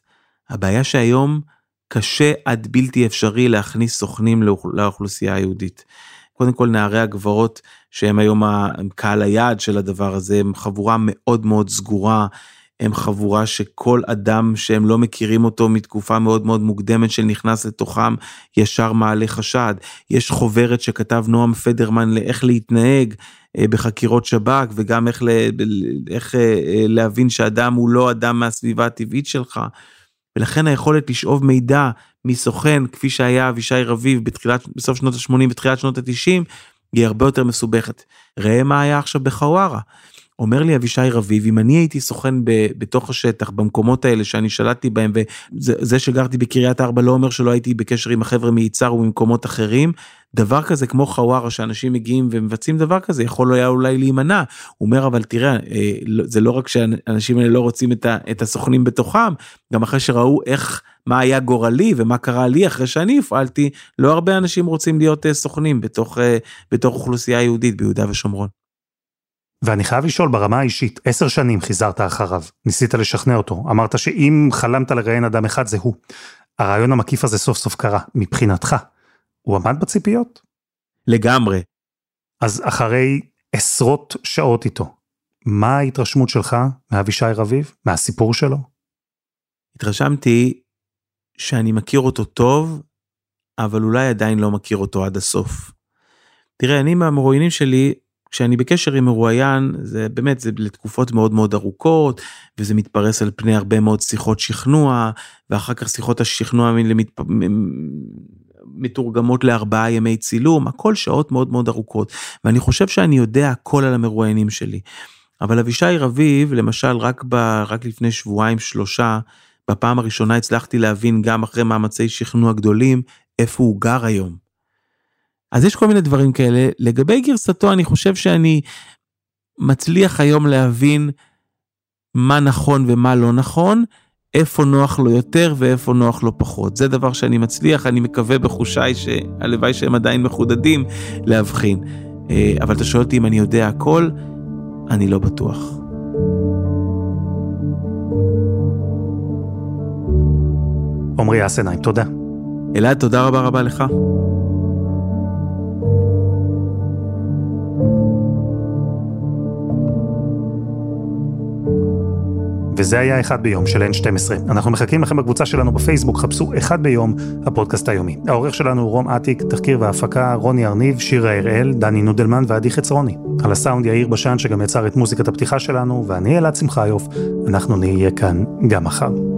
הבעיה שהיום קשה עד בלתי אפשרי להכניס סוכנים לאוכלוסייה היהודית. קודם כל נערי הגברות שהם היום קהל היעד של הדבר הזה הם חבורה מאוד מאוד סגורה הם חבורה שכל אדם שהם לא מכירים אותו מתקופה מאוד מאוד מוקדמת שנכנס לתוכם ישר מעלה חשד. יש חוברת שכתב נועם פדרמן לאיך להתנהג בחקירות שב"כ וגם איך, ל, איך אה, אה, להבין שאדם הוא לא אדם מהסביבה הטבעית שלך. ולכן היכולת לשאוב מידע מסוכן כפי שהיה אבישי רביב בתחילת, בסוף שנות ה-80 ותחילת שנות ה-90 היא הרבה יותר מסובכת. ראה מה היה עכשיו בחווארה. אומר לי אבישי רביב, אם אני הייתי סוכן ב, בתוך השטח, במקומות האלה שאני שלטתי בהם, וזה שגרתי בקריית ארבע לא אומר שלא הייתי בקשר עם החבר'ה מיצהר וממקומות אחרים, דבר כזה כמו חווארה שאנשים מגיעים ומבצעים דבר כזה יכול היה אולי להימנע. הוא אומר אבל תראה אה, לא, זה לא רק שהאנשים האלה לא רוצים את, את הסוכנים בתוכם, גם אחרי שראו איך, מה היה גורלי ומה קרה לי אחרי שאני הפעלתי, לא הרבה אנשים רוצים להיות אה, סוכנים בתוך, אה, בתוך אוכלוסייה יהודית ביהודה ושומרון. ואני חייב לשאול ברמה האישית, עשר שנים חיזרת אחריו, ניסית לשכנע אותו, אמרת שאם חלמת לראיין אדם אחד זה הוא. הרעיון המקיף הזה סוף סוף קרה, מבחינתך. הוא עמד בציפיות? לגמרי. אז אחרי עשרות שעות איתו, מה ההתרשמות שלך מאבישי רביב, מהסיפור שלו? התרשמתי שאני מכיר אותו טוב, אבל אולי עדיין לא מכיר אותו עד הסוף. תראה, אני מהמרואיינים שלי, כשאני בקשר עם מרואיין, זה באמת, זה לתקופות מאוד מאוד ארוכות, וזה מתפרס על פני הרבה מאוד שיחות שכנוע, ואחר כך שיחות השכנוע למתפ... מתורגמות לארבעה ימי צילום, הכל שעות מאוד מאוד ארוכות, ואני חושב שאני יודע הכל על המרואיינים שלי. אבל אבישי רביב, למשל, רק, ב, רק לפני שבועיים שלושה, בפעם הראשונה הצלחתי להבין גם אחרי מאמצי שכנוע גדולים, איפה הוא גר היום. אז יש כל מיני דברים כאלה. לגבי גרסתו, אני חושב שאני מצליח היום להבין מה נכון ומה לא נכון, איפה נוח לו יותר ואיפה נוח לו פחות. זה דבר שאני מצליח, אני מקווה בחושיי שהלוואי שהם עדיין מחודדים להבחין. אה, אבל אתה שואל אותי אם אני יודע הכל, אני לא בטוח. עמרי אסנהיים, תודה. אלעד, תודה רבה רבה לך. וזה היה אחד ביום של N12. אנחנו מחכים לכם בקבוצה שלנו בפייסבוק, חפשו אחד ביום, הפודקאסט היומי. העורך שלנו הוא רום אטיק, תחקיר והפקה רוני ארניב, שירה הראל, דני נודלמן ועדי חצרוני. על הסאונד יאיר בשן שגם יצר את מוזיקת הפתיחה שלנו, ואני אלעד שמחיוף, אנחנו נהיה כאן גם מחר.